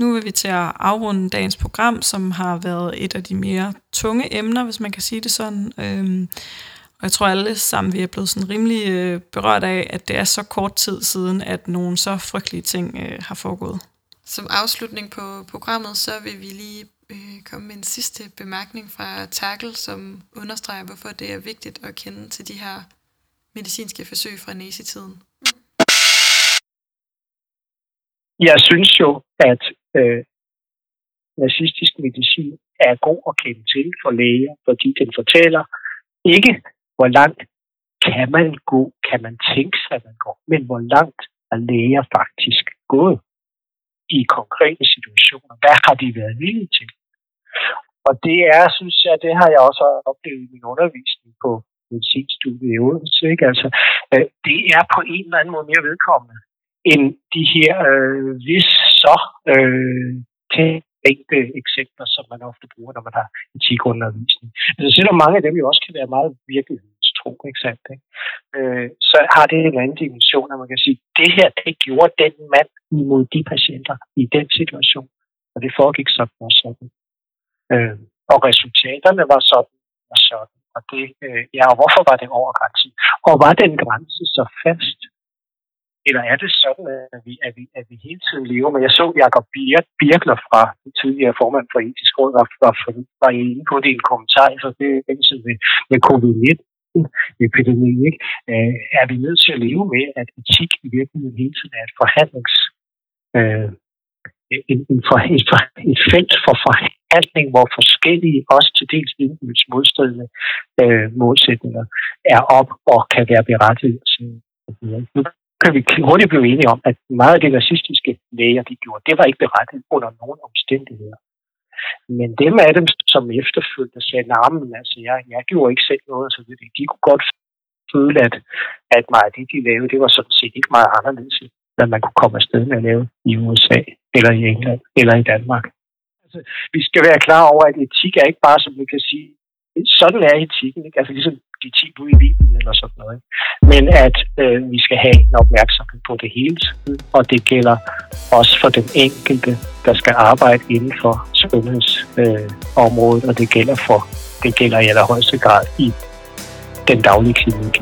Speaker 4: Nu vil vi til at afrunde dagens program, som har været et af de mere tunge emner, hvis man kan sige det sådan. Øhm, og jeg tror alle sammen, vi er blevet sådan rimelig øh, berørt af, at det er så kort tid siden, at nogle så frygtelige ting øh, har foregået.
Speaker 2: Som afslutning på programmet, så vil vi lige øh, komme med en sidste bemærkning fra Tackle, som understreger, hvorfor det er vigtigt at kende til de her medicinske forsøg fra næsetiden.
Speaker 1: Jeg synes jo, at øh, nazistisk medicin er god at kende til for læger, fordi den fortæller ikke, hvor langt kan man gå, kan man tænke sig, at man går, men hvor langt er læger faktisk gået i konkrete situationer. Hvad har de været villige til? Og det er, synes jeg, det har jeg også oplevet i min undervisning på medicinstudiet i Odense. Ikke? Altså, øh, det er på en eller anden måde mere vedkommende end de her øh, hvis så øh, tænkte eksempler, som man ofte bruger, når man har etikundervisning. Altså, selvom mange af dem jo også kan være meget virkelige, ikke sandt? Ikke? Øh, så har det en anden dimension, at man kan sige, det her, det gjorde den mand imod de patienter i den situation. Og det foregik sådan og sådan. Øh, og resultaterne var sådan og sådan. Og det, øh, ja, og hvorfor var det over grænsen? Og var den grænse så fast? Eller er det sådan, at vi, at vi, at vi hele tiden lever Men Jeg så Jacob Birkler fra den tidligere formand for etisk råd, var, var, var inde på det i en kommentar i forbindelse med, med covid-19 epidemi, ikke? Øh, er vi nødt til at leve med, at etik i virkeligheden hele tiden er et forhandlings øh, en, en, for, et, for, et felt for forhandling, hvor forskellige, også til dels indbyrdes modstridende øh, målsætninger er op og kan være berettiget. Nu kan vi hurtigt blive enige om, at meget af det racistiske læger, de gjorde, det var ikke berettiget under nogen omstændigheder. Men dem af dem, som efterfølgende sagde, nej, men altså, jeg, jeg gjorde ikke selv noget, så det, de kunne godt føle, at, at meget af det, de lavede, det var sådan set ikke meget anderledes, end man kunne komme afsted med at lave i USA, eller i England, eller i Danmark. Altså, vi skal være klar over, at etik er ikke bare, som vi kan sige, sådan er etikken, ikke? altså ligesom de 10 bud i Bibelen eller sådan noget. Ikke? Men at øh, vi skal have en opmærksomhed på det hele tiden, og det gælder også for den enkelte, der skal arbejde inden for sundhedsområdet, øh, og det gælder for det gælder i allerhøjeste grad i den daglige klinik.